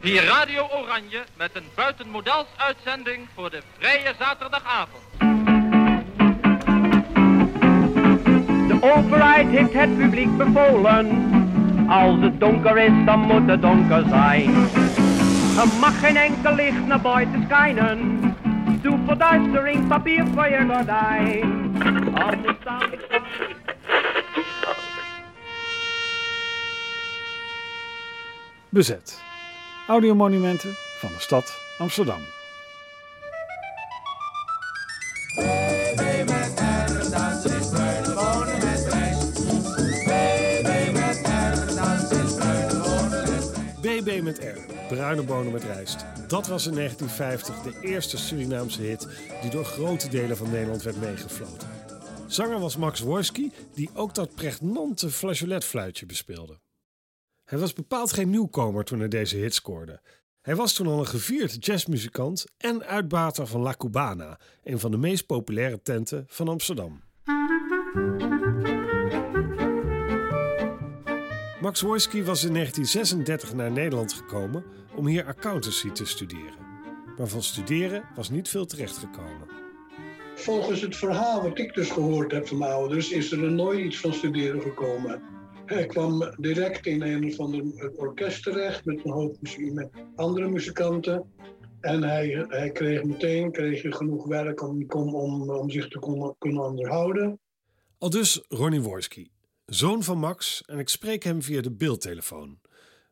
Hier Radio Oranje met een buitenmodels uitzending voor de vrije zaterdagavond. De overheid heeft het publiek bevolen. Als het donker is, dan moet het donker zijn. Er mag geen enkel licht naar buiten schijnen. Doe verduistering, papier voor je gordijn. Anders staan... Bezet. Audiomonumenten van de stad Amsterdam. BB met R, bruine bonen met rijst. Dat was in 1950 de eerste Surinaamse hit die door grote delen van Nederland werd meegefloten. Zanger was Max Worski, die ook dat pregnante flageoletfluitje bespeelde. Hij was bepaald geen nieuwkomer toen hij deze hit scoorde. Hij was toen al een gevierd jazzmuzikant en uitbater van La Cubana, een van de meest populaire tenten van Amsterdam. Max Wojski was in 1936 naar Nederland gekomen om hier accountancy te studeren. Maar van studeren was niet veel terechtgekomen. Volgens het verhaal wat ik dus gehoord heb van mijn ouders, is er nooit iets van studeren gekomen. Hij kwam direct in een van de orkest terecht met een hoop met andere muzikanten. En hij, hij kreeg meteen kreeg genoeg werk om, om, om zich te kunnen onderhouden. Al dus Ronnie Worski, zoon van Max, en ik spreek hem via de beeldtelefoon.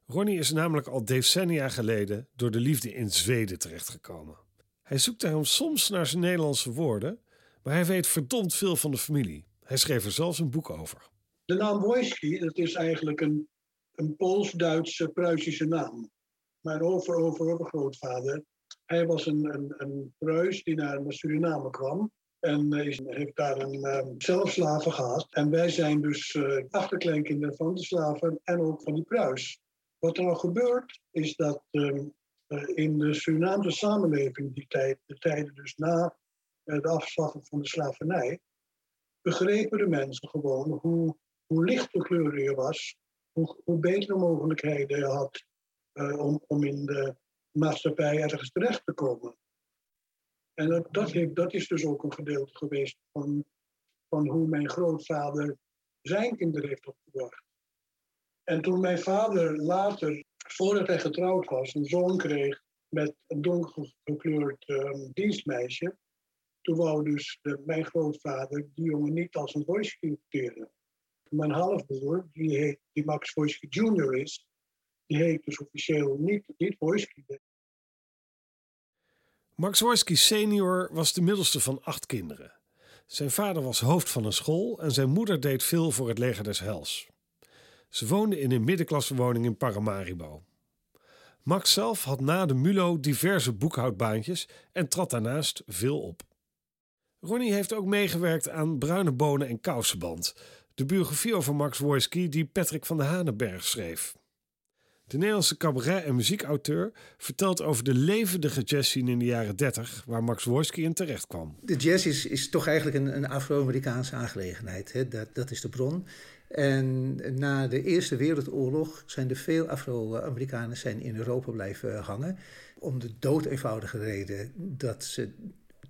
Ronnie is namelijk al decennia geleden door de liefde in Zweden terechtgekomen. Hij zoekt daarom soms naar zijn Nederlandse woorden, maar hij weet verdomd veel van de familie. Hij schreef er zelfs een boek over. De naam Wojski, dat is eigenlijk een, een Pools-Duitse Pruisische naam. Mijn over, over, overgrootvader, hij was een, een, Pruis die naar, Suriname kwam. En is, heeft daar een um, zelf slaven gehad. En wij zijn dus uh, achterkleinkinderen van de slaven en ook van die Pruis. Wat er nou gebeurt, is dat um, uh, in de Surinaamse samenleving, die tijd, de tijden dus na uh, de afschaffing van de slavernij, begrepen de mensen gewoon hoe hoe lichter kleur je was, hoe, hoe betere mogelijkheden je had uh, om, om in de maatschappij ergens terecht te komen. En dat, dat, is dus ook een gedeelte geweest van, van hoe mijn grootvader zijn kinderen heeft opgebracht. En toen mijn vader later, voordat hij getrouwd was, een zoon kreeg met een donkergekleurd um, dienstmeisje, toen wou dus de, mijn grootvader die jongen niet als een boys adopteren. Mijn halfbroer, die, Max Wojski Jr. is, die heet dus officieel niet, niet Wojski. Max Wojski senior was de middelste van acht kinderen. Zijn vader was hoofd van een school en zijn moeder deed veel voor het leger des Hels. Ze woonden in een middenklassewoning in Paramaribo. Max zelf had na de MULO diverse boekhoudbaantjes en trad daarnaast veel op. Ronnie heeft ook meegewerkt aan Bruine Bonen en Kousenband, de biografie over Max Wojski die Patrick van de Hanenberg schreef. De Nederlandse cabaret- en muziekauteur vertelt over de levendige jazzscene in de jaren 30, waar Max Wojski in terecht kwam. De jazz is, is toch eigenlijk een, een Afro-Amerikaanse aangelegenheid. Hè? Dat, dat is de bron. En na de Eerste Wereldoorlog zijn er veel Afro-Amerikanen in Europa blijven hangen. Om de dood eenvoudige reden dat ze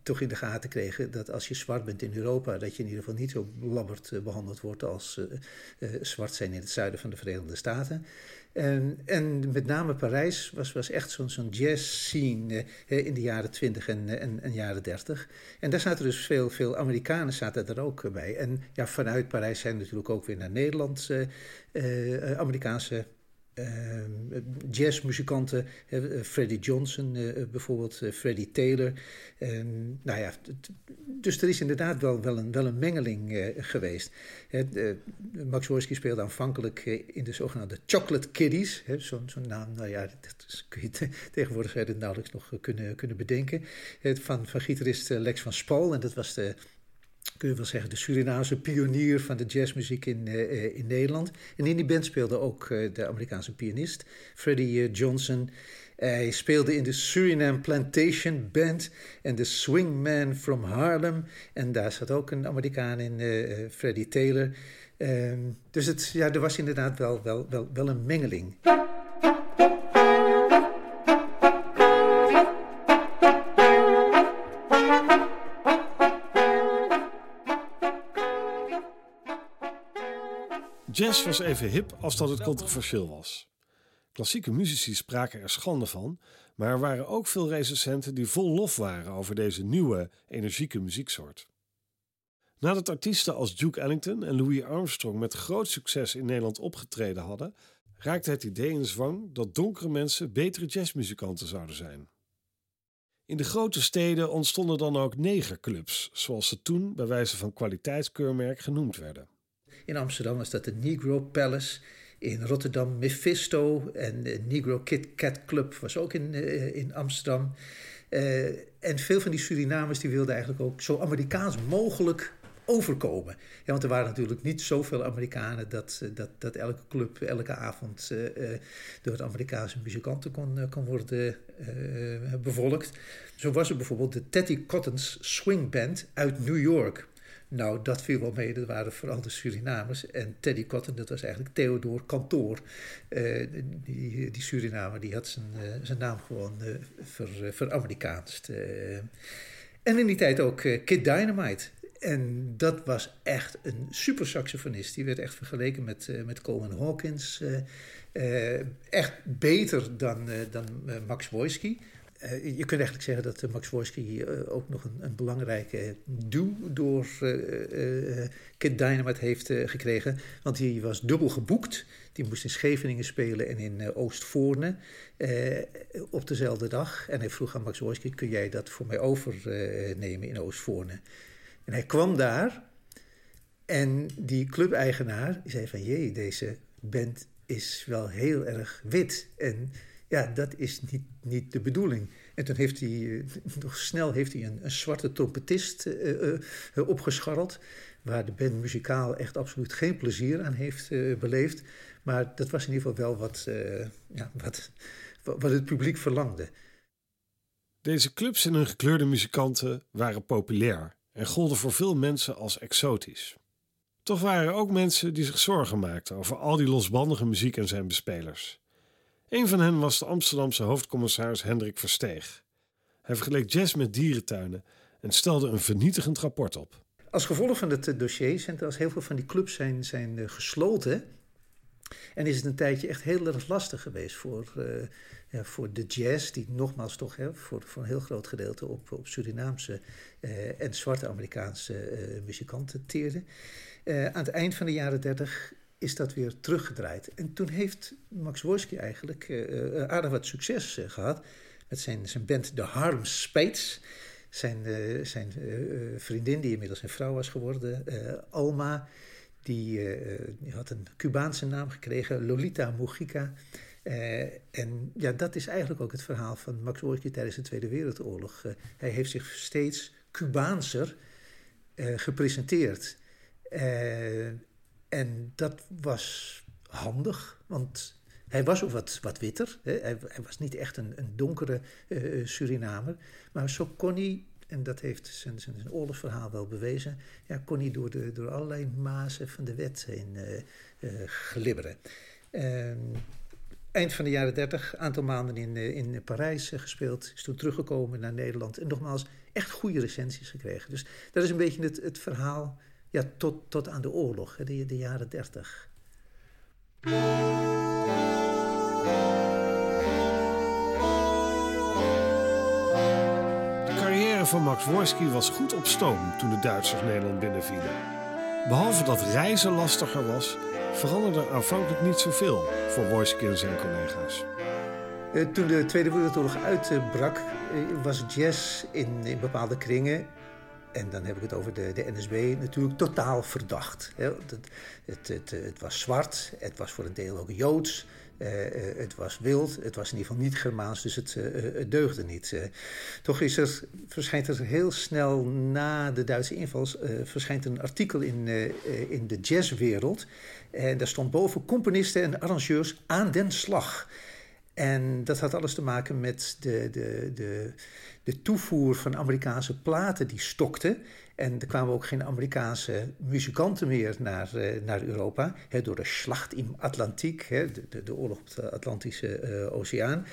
toch in de gaten kregen dat als je zwart bent in Europa, dat je in ieder geval niet zo labberd eh, behandeld wordt als uh, uh, zwart zijn in het zuiden van de Verenigde Staten. En, en met name Parijs was, was echt zo'n zo'n jazz scene in de jaren 20 en, en, en, jaren 30. En daar zaten dus veel, veel Amerikanen zaten er ook bij. En ja, vanuit Parijs zijn natuurlijk ook weer naar Nederland Amerikaanse uh, jazzmuzikanten, uh, Freddie Johnson uh, bijvoorbeeld, Freddie Taylor. nou ja, dus er is inderdaad wel, wel, een, wel een mengeling geweest. Max Wojski speelde aanvankelijk in de zogenaamde Chocolate Kiddies. Zo'n zo naam, nou ja, dat kun je tegenwoordig het nauwelijks nog kunnen, kunnen bedenken. van, van gitarist Lex van Spal, en dat was de kun je wel zeggen, de Surinaamse pionier van de jazzmuziek in, uh, in Nederland. En in die band speelde ook uh, de Amerikaanse pianist Freddie Johnson. Hij speelde in de Suriname Plantation Band en de Swingman from Harlem. En daar zat ook een Amerikaan in, Freddie Taylor. Ehm, dus het, ja, er was inderdaad wel, wel, wel, wel een mengeling. Jazz was even hip als dat het controversieel was. Klassieke muzici spraken er schande van, maar er waren ook veel recensenten die vol lof waren over deze nieuwe, energieke muzieksoort. Nadat artiesten als Duke Ellington en Louis Armstrong met groot succes in Nederland opgetreden hadden, raakte het idee in zwang dat donkere mensen betere jazzmuzikanten zouden zijn. In de grote steden ontstonden dan ook negerclubs, zoals ze toen bij wijze van kwaliteitskeurmerk genoemd werden. In Amsterdam was dat de Negro Palace. In Rotterdam Mephisto en de Negro Kit Kat Club was ook in, uh, in Amsterdam. Uh, en veel van die Surinamers die wilden eigenlijk ook zo Amerikaans mogelijk overkomen. Ja, want er waren natuurlijk niet zoveel Amerikanen dat, eh, dat, dat elke club elke avond uh, door Amerikaanse muzikanten kon, kon worden bevolkt. Zo was er bijvoorbeeld de Teddy Cottons Swing Band uit New York. Nou, dat viel wel mee. Dat waren vooral de Surinamers. En Teddy Cotton, dat was eigenlijk Theodor Kantoor. Uh, die, die Surinamer, die had zijn, uh, zijn naam gewoon uh, ver, veramerikaanst. en in die tijd ook Kid Dynamite. En dat was echt een super saxofonist. Die werd echt vergeleken met, met Coleman Hawkins. echt beter dan, dan Max Wojski. Uh, je kunt eigenlijk zeggen dat uh, Max Wojski uh, ook nog een, een belangrijke duw door Kid Dynamite heeft gekregen. Want hij was dubbel geboekt. Die moest in Scheveningen spelen en in Oostvoorne op dezelfde dag. En hij vroeg aan Max Wojski, kun jij dat voor mij overnemen in Oostvoorne? En hij kwam daar en die clubeigenaar zei van... jee, deze band is wel heel erg wit en ja, dat is niet, niet de bedoeling. En toen heeft hij, nog snel heeft hij een, een zwarte trompetist uh, uh, opgescharreld. Waar de band muzikaal echt absoluut geen plezier aan heeft beleefd. Maar dat was in ieder geval wel wat, ja, wat, wat het publiek verlangde. Deze clubs en hun gekleurde muzikanten waren populair en golden voor veel mensen als exotisch. Toch waren er ook mensen die zich zorgen maakten over al die losbandige muziek en zijn bespelers. Een van hen was de Amsterdamse hoofdcommissaris Hendrik Versteeg. Hij vergeleek jazz met dierentuinen en stelde een vernietigend rapport op. Als gevolg van het dossier zijn als heel veel van die clubs zijn, zijn uh, gesloten. En is het een tijdje echt heel erg lastig geweest voor, uh, ja, voor de jazz, die nogmaals toch hè, voor, een heel groot gedeelte op, op Surinaamse en zwarte Amerikaanse muzikanten teerde. aan het eind van de jaren dertig is dat weer teruggedraaid. En toen heeft Max Wojski eigenlijk uh, aardig wat succes uh, gehad met zijn, zijn band The Harlem Spades. Zijn, zijn vriendin, die inmiddels een vrouw was geworden, Alma, die, had een Cubaanse naam gekregen, Lolita Mujica. en ja, dat is eigenlijk ook het verhaal van Max Wojski tijdens de Tweede Wereldoorlog. hij heeft zich steeds Cubaanser gepresenteerd. En dat was handig, want hij was ook wat, wat witter. Hè? Hij, hij, was niet echt een, een donkere uh, Surinamer. Maar zo kon hij, en dat heeft zijn, zijn, zijn oorlogsverhaal wel bewezen... Ja, kon hij door, de, door allerlei mazen van de wet heen uh, glibberen. Eind van de jaren dertig, aantal maanden in, in Parijs gespeeld. Is toen teruggekomen naar Nederland. En nogmaals, echt goede recensies gekregen. Dus dat is een beetje het, het verhaal ja, tot, tot aan de oorlog, de, de jaren dertig. De carrière van Max Wojski was goed op stoom toen de Duitsers Nederland binnenvielen. Behalve dat reizen lastiger was, veranderde er aanvankelijk niet zoveel voor Wojski en zijn collega's. Eh, toen de Tweede Wereldoorlog uitbrak, eh, was jazz in, in bepaalde kringen en dan heb ik het over de, de NSB, natuurlijk totaal verdacht. Het, het, het, het, was zwart, het was voor een deel ook joods, uh, uh, het was wild, het was in ieder geval niet Germaans, dus het, het deugde niet. toch is er, verschijnt er heel snel na de Duitse inval verschijnt een artikel in, in de jazzwereld. En daar stond boven componisten en arrangeurs aan den slag. En dat had alles te maken met de, de, de, de toevoer van Amerikaanse platen die stokte. En er kwamen ook geen Amerikaanse muzikanten meer naar, uh, naar Europa. Door de slacht in Atlantiek, de, de, oorlog op de Atlantische uh, Oceaan.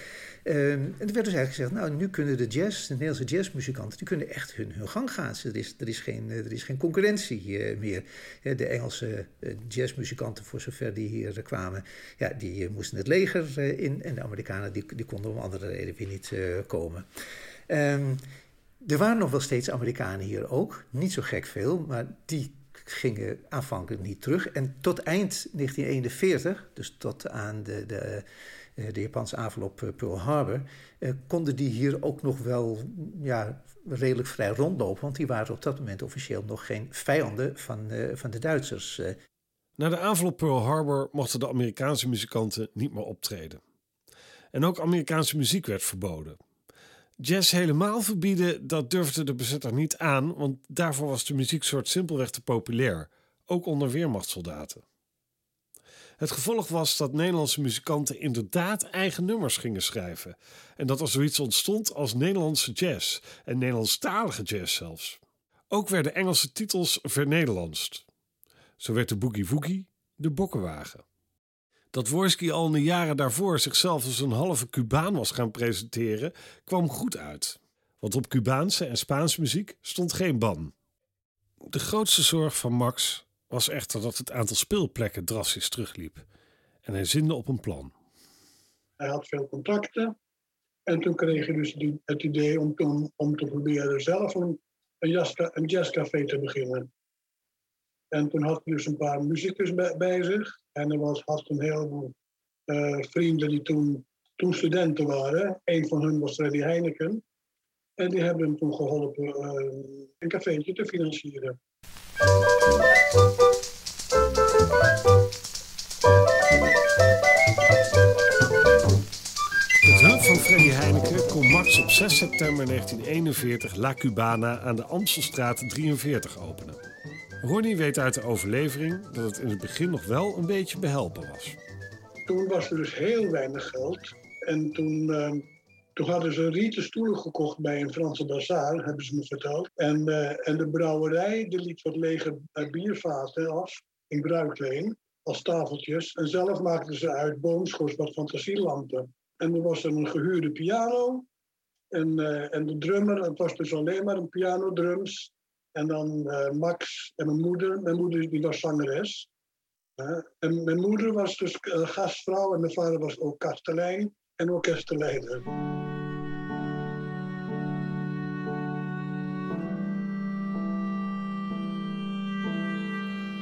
Um, en er werd dus eigenlijk gezegd, nou nu kunnen de jazz, de Nederlandse jazzmuzikanten, die kunnen echt hun, hun gang gaan. Er is, er is, geen, er is geen concurrentie meer. de Engelse jazzmuzikanten, voor zover die hier kwamen, ja, die moesten het leger in. En de Amerikanen, die, die konden om andere reden weer niet komen. Um, er waren nog wel steeds Amerikanen hier ook, niet zo gek veel, maar die gingen aanvankelijk niet terug. En tot eind 1941, dus tot aan de, de, de Japanse aanval op eh, Pearl Harbor, eh, konden die hier ook nog wel ja, redelijk vrij rondlopen, want die waren op dat moment officieel nog geen vijanden van, uh, van de Duitsers. Na de aanval op Pearl Harbor mochten de Amerikaanse muzikanten niet meer optreden. En ook Amerikaanse muziek werd verboden. Jazz helemaal verbieden, dat durfde de bezetter niet aan, want daarvoor was de muzieksoort simpelweg te populair, ook onder weermachtssoldaten. Het gevolg was dat Nederlandse muzikanten inderdaad eigen nummers gingen schrijven. En dat er zoiets ontstond als Nederlandse jazz en Nederlandstalige jazz zelfs. Ook werden Engelse titels vernederlandst. Zo werd de Boogie Woogie de Bokkenwagen. Dat Worski al in de jaren daarvoor zichzelf als een halve Cubaan was gaan presenteren, kwam goed uit. Want op Cubaanse en Spaanse muziek stond geen ban. De grootste zorg van Max was echter dat het aantal speelplekken drastisch terugliep. En hij zinde op een plan. Hij had veel contacten. En toen kreeg hij dus het idee om, om, om te proberen zelf een, een jazzcafé te beginnen. En toen had hij dus een paar muzikus bij, bij zich. En er was, had een heleboel uh, vrienden die toen, toen studenten waren. Een van hen was Freddy Heineken. En die hebben hem toen geholpen uh, een cafeetje te financieren. Met hulp van Freddy Heineken kon Max op 6 september 1941 La Cubana aan de Amstelstraat 43 openen. Ronnie weet uit de overlevering dat het in het begin nog wel een beetje behelpen was. Toen was er dus heel weinig geld. En toen, uh, toen hadden ze rieten stoelen gekocht bij een Franse bazaar, hebben ze me verteld. En, uh, en de brouwerij die liet wat lege uh, biervaten af in bruikleen als tafeltjes. En zelf maakten ze uit boomschors wat fantasielampen. En er was een gehuurde piano. En, uh, en de drummer, het was dus alleen maar een piano, drums en dan uh, Max en mijn moeder. Mijn moeder die was zangeres. En mijn moeder was dus uh, gastvrouw en mijn vader was ook kastelein en orkestenleider.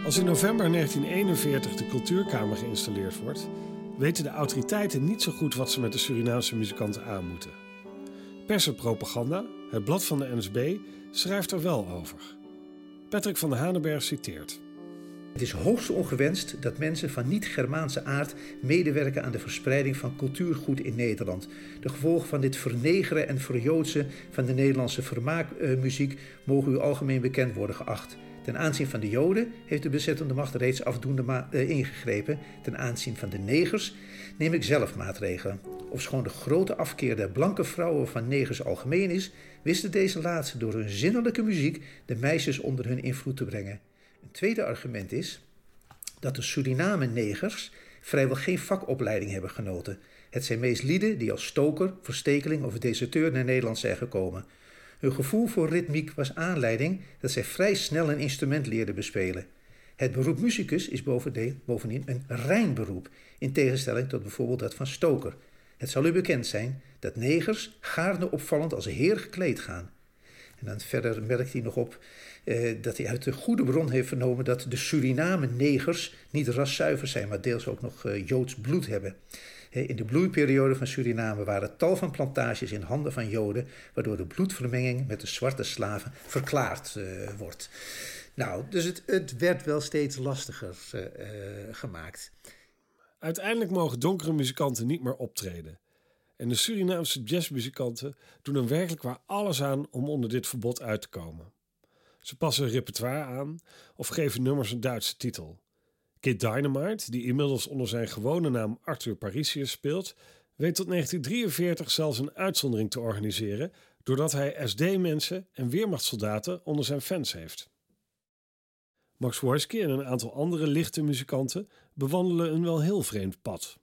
Als in november 1941 de cultuurkamer geïnstalleerd wordt, weten de autoriteiten niet zo goed wat ze met de Surinaamse muzikanten aan moeten. Pers en Propaganda, het blad van de NSB, schrijft er wel over. Patrick van Hanenberg citeert. Het is hoogst ongewenst dat mensen van niet-Germaanse aard medewerken aan de verspreiding van cultuurgoed in Nederland. De gevolgen van dit vernegeren en verjoodsen van de Nederlandse vermaakmuziek mogen u algemeen bekend worden geacht. Ten aanzien van de Joden heeft de bezettende macht reeds afdoende uh, ingegrepen. Ten aanzien van de negers neem ik zelf maatregelen. Ofschoon de grote afkeer der blanke vrouwen van negers algemeen is, wisten deze laatste door hun zinnelijke muziek de meisjes onder hun invloed te brengen. Een tweede argument is dat de Suriname-negers vrijwel geen vakopleiding hebben genoten. Het zijn meest lieden die als stoker, verstekeling of deserteur naar Nederland zijn gekomen. Hun gevoel voor ritmiek was aanleiding dat zij vrij snel een instrument leerden bespelen. Het beroep muzikus is bovendien een rein beroep, in tegenstelling tot bijvoorbeeld dat van stoker. Het zal u bekend zijn dat negers gaarne opvallend als heer gekleed gaan. En dan verder merkt hij nog op eh, dat hij uit de goede bron heeft vernomen dat de Suriname-negers niet raszuiver zijn, maar deels ook nog eh, Joods bloed hebben. In de bloeiperiode van Suriname waren tal van plantages in handen van Joden, waardoor de bloedvermenging met de zwarte slaven verklaard uh, wordt. Nou, dus het, het, werd wel steeds lastiger uh, uh, gemaakt. Uiteindelijk mogen donkere muzikanten niet meer optreden. En de Surinaamse jazzmuzikanten doen er werkelijk waar alles aan om onder dit verbod uit te komen. Ze passen hun repertoire aan of geven nummers een Duitse titel. Kid Dynamite, die inmiddels onder zijn gewone naam Arthur Parisius speelt, weet tot 1943 zelfs een uitzondering te organiseren doordat hij SD-mensen en weermachtssoldaten onder zijn fans heeft. Max Wojski en een aantal andere lichte muzikanten bewandelen een wel heel vreemd pad.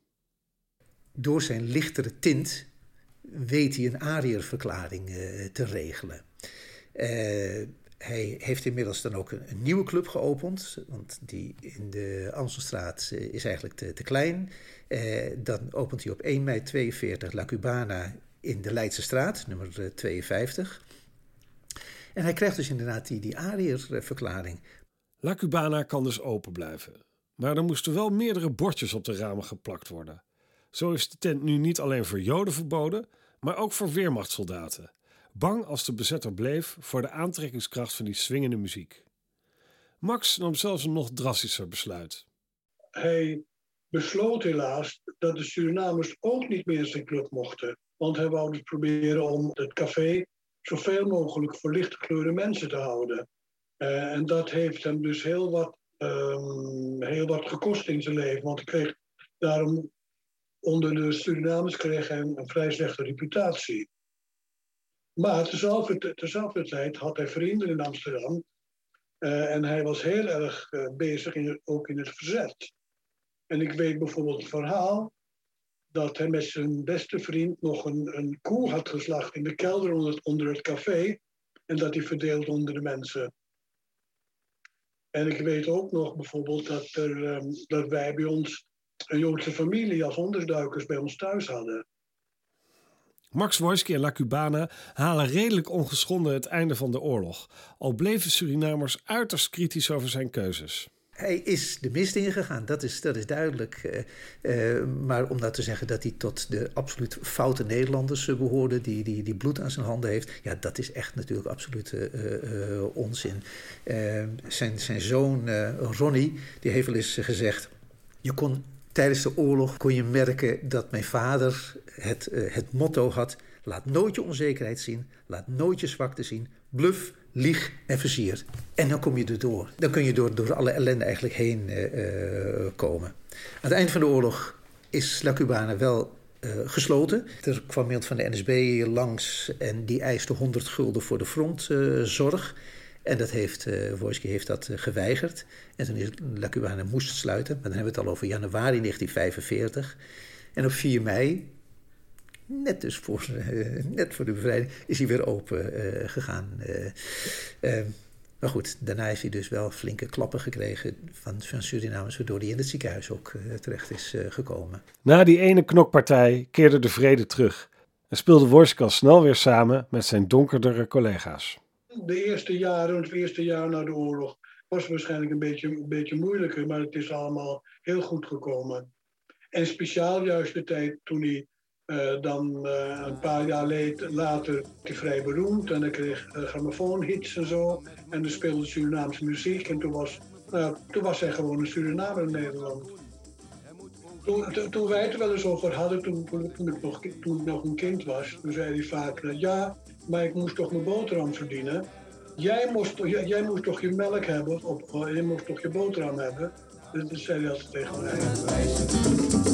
Door zijn lichtere tint weet hij een arierverklaring uh, te regelen. Uh, hij heeft inmiddels dan ook een, nieuwe club geopend, want die in de Amstelstraat uh, is eigenlijk te, te klein. dan opent hij op 1 mei 42 La Cubana in de Leidse straat, nummer 52. En hij krijgt dus inderdaad die, die verklaring La Cubana kan dus open blijven. Maar er moesten wel meerdere bordjes op de ramen geplakt worden. Zo is de tent nu niet alleen voor Joden verboden, maar ook voor weermachtssoldaten. Bang als de bezetter bleef voor de aantrekkingskracht van die swingende muziek. Max nam zelfs een nog drastischer besluit. Hij besloot helaas dat de Surinamers ook niet meer zijn club mochten. Want hij wou dus proberen om het café zoveel mogelijk voor lichtgekleurde mensen te houden. Uh, en dat heeft hem dus heel wat, um, heel wat gekost in zijn leven. Want hij kreeg daarom onder de Surinamers kreeg hij een vrij slechte reputatie. Maar tezelfde, tijd had hij vrienden in Amsterdam. Uh, en hij was heel erg uh, bezig, in, ook in het verzet. En ik weet bijvoorbeeld het verhaal dat hij met zijn beste vriend nog een, een koe had geslacht in de kelder onder het, onder het café. En dat hij verdeeld onder de mensen. En ik weet ook nog bijvoorbeeld dat, er, um, dat wij bij ons een Joodse familie als onderduikers bij ons thuis hadden. Max Wojski en La Cubana halen redelijk ongeschonden het einde van de oorlog, al bleven Surinamers uiterst kritisch over zijn keuzes. Hij is de mist ingegaan, dat is, dat is duidelijk. Uh, uh, maar om nou te zeggen dat hij tot de absoluut foute Nederlanders uh, behoorde, die, die, die bloed aan zijn handen heeft, ja, dat is echt natuurlijk absoluut onzin. zijn, zijn zoon Ronnie, die heeft wel eens gezegd: Je kon tijdens de oorlog kon je merken dat mijn vader het, het motto had: Laat nooit je onzekerheid zien, laat nooit je zwakte zien, bluff, lieg en versier. En dan kom je er door. Dan kun je door, door alle ellende eigenlijk heen uh, komen. Aan het eind van de oorlog is La Cubana wel gesloten. Er kwam iemand van de NSB langs en die eiste 100 gulden voor de frontzorg. En dat heeft, uh, heeft dat geweigerd. En toen is La Cubana moest sluiten. Maar dan hebben we het al over januari 1945. En op 4 mei net dus voor, uh, net voor de bevrijding, is hij weer open gegaan. Uh, maar goed, daarna heeft hij dus wel flinke klappen gekregen van, van Surinamers, waardoor hij in het ziekenhuis ook terecht is gekomen. Na die ene knokpartij keerde de vrede terug en speelde Worskal snel weer samen met zijn donkerdere collega's. De eerste jaren, het eerste jaar na de oorlog, was waarschijnlijk een beetje, een beetje moeilijker, maar het is allemaal heel goed gekomen. En speciaal juist de tijd toen hij uh, dan uh, een paar jaar later vrij beroemd en hij kreeg uh, grammofoonhits en zo. En hij speelde Surinaamse muziek en toen was, nou, toen was hij gewoon een Surinamer in Nederland. Toen, to, toen wij het wel eens over hadden, toen, toen, ik nog, toen ik nog een kind was, toen zei hij vaak, ja, maar ik moest toch mijn boterham verdienen. Jij moest, jij moest toch je melk hebben, of, of jij moest toch je boterham hebben. Dat zei hij altijd tegen mij.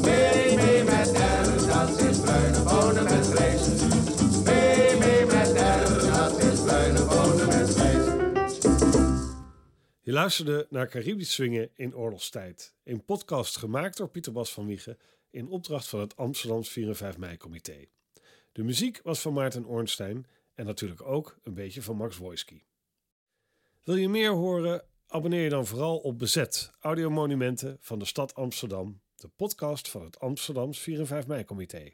Mee, mee met Ernst, dat is bruine bonen met vlees. Mee, mee met Ernst, dat is bruine bonen met vlees. Je luisterde naar Caribisch Swingen in oorlogstijd. Een podcast gemaakt door Pieter Bas van Wiegen in opdracht van het Amsterdams 4 en 5 mei-comité. De muziek was van Maarten Ornstein en natuurlijk ook een beetje van Max Wojski. Wil je meer horen? Abonneer je dan vooral op Bezet, audiomonumenten van de stad Amsterdam, de podcast van het Amsterdams 4 en 5 mei-comité.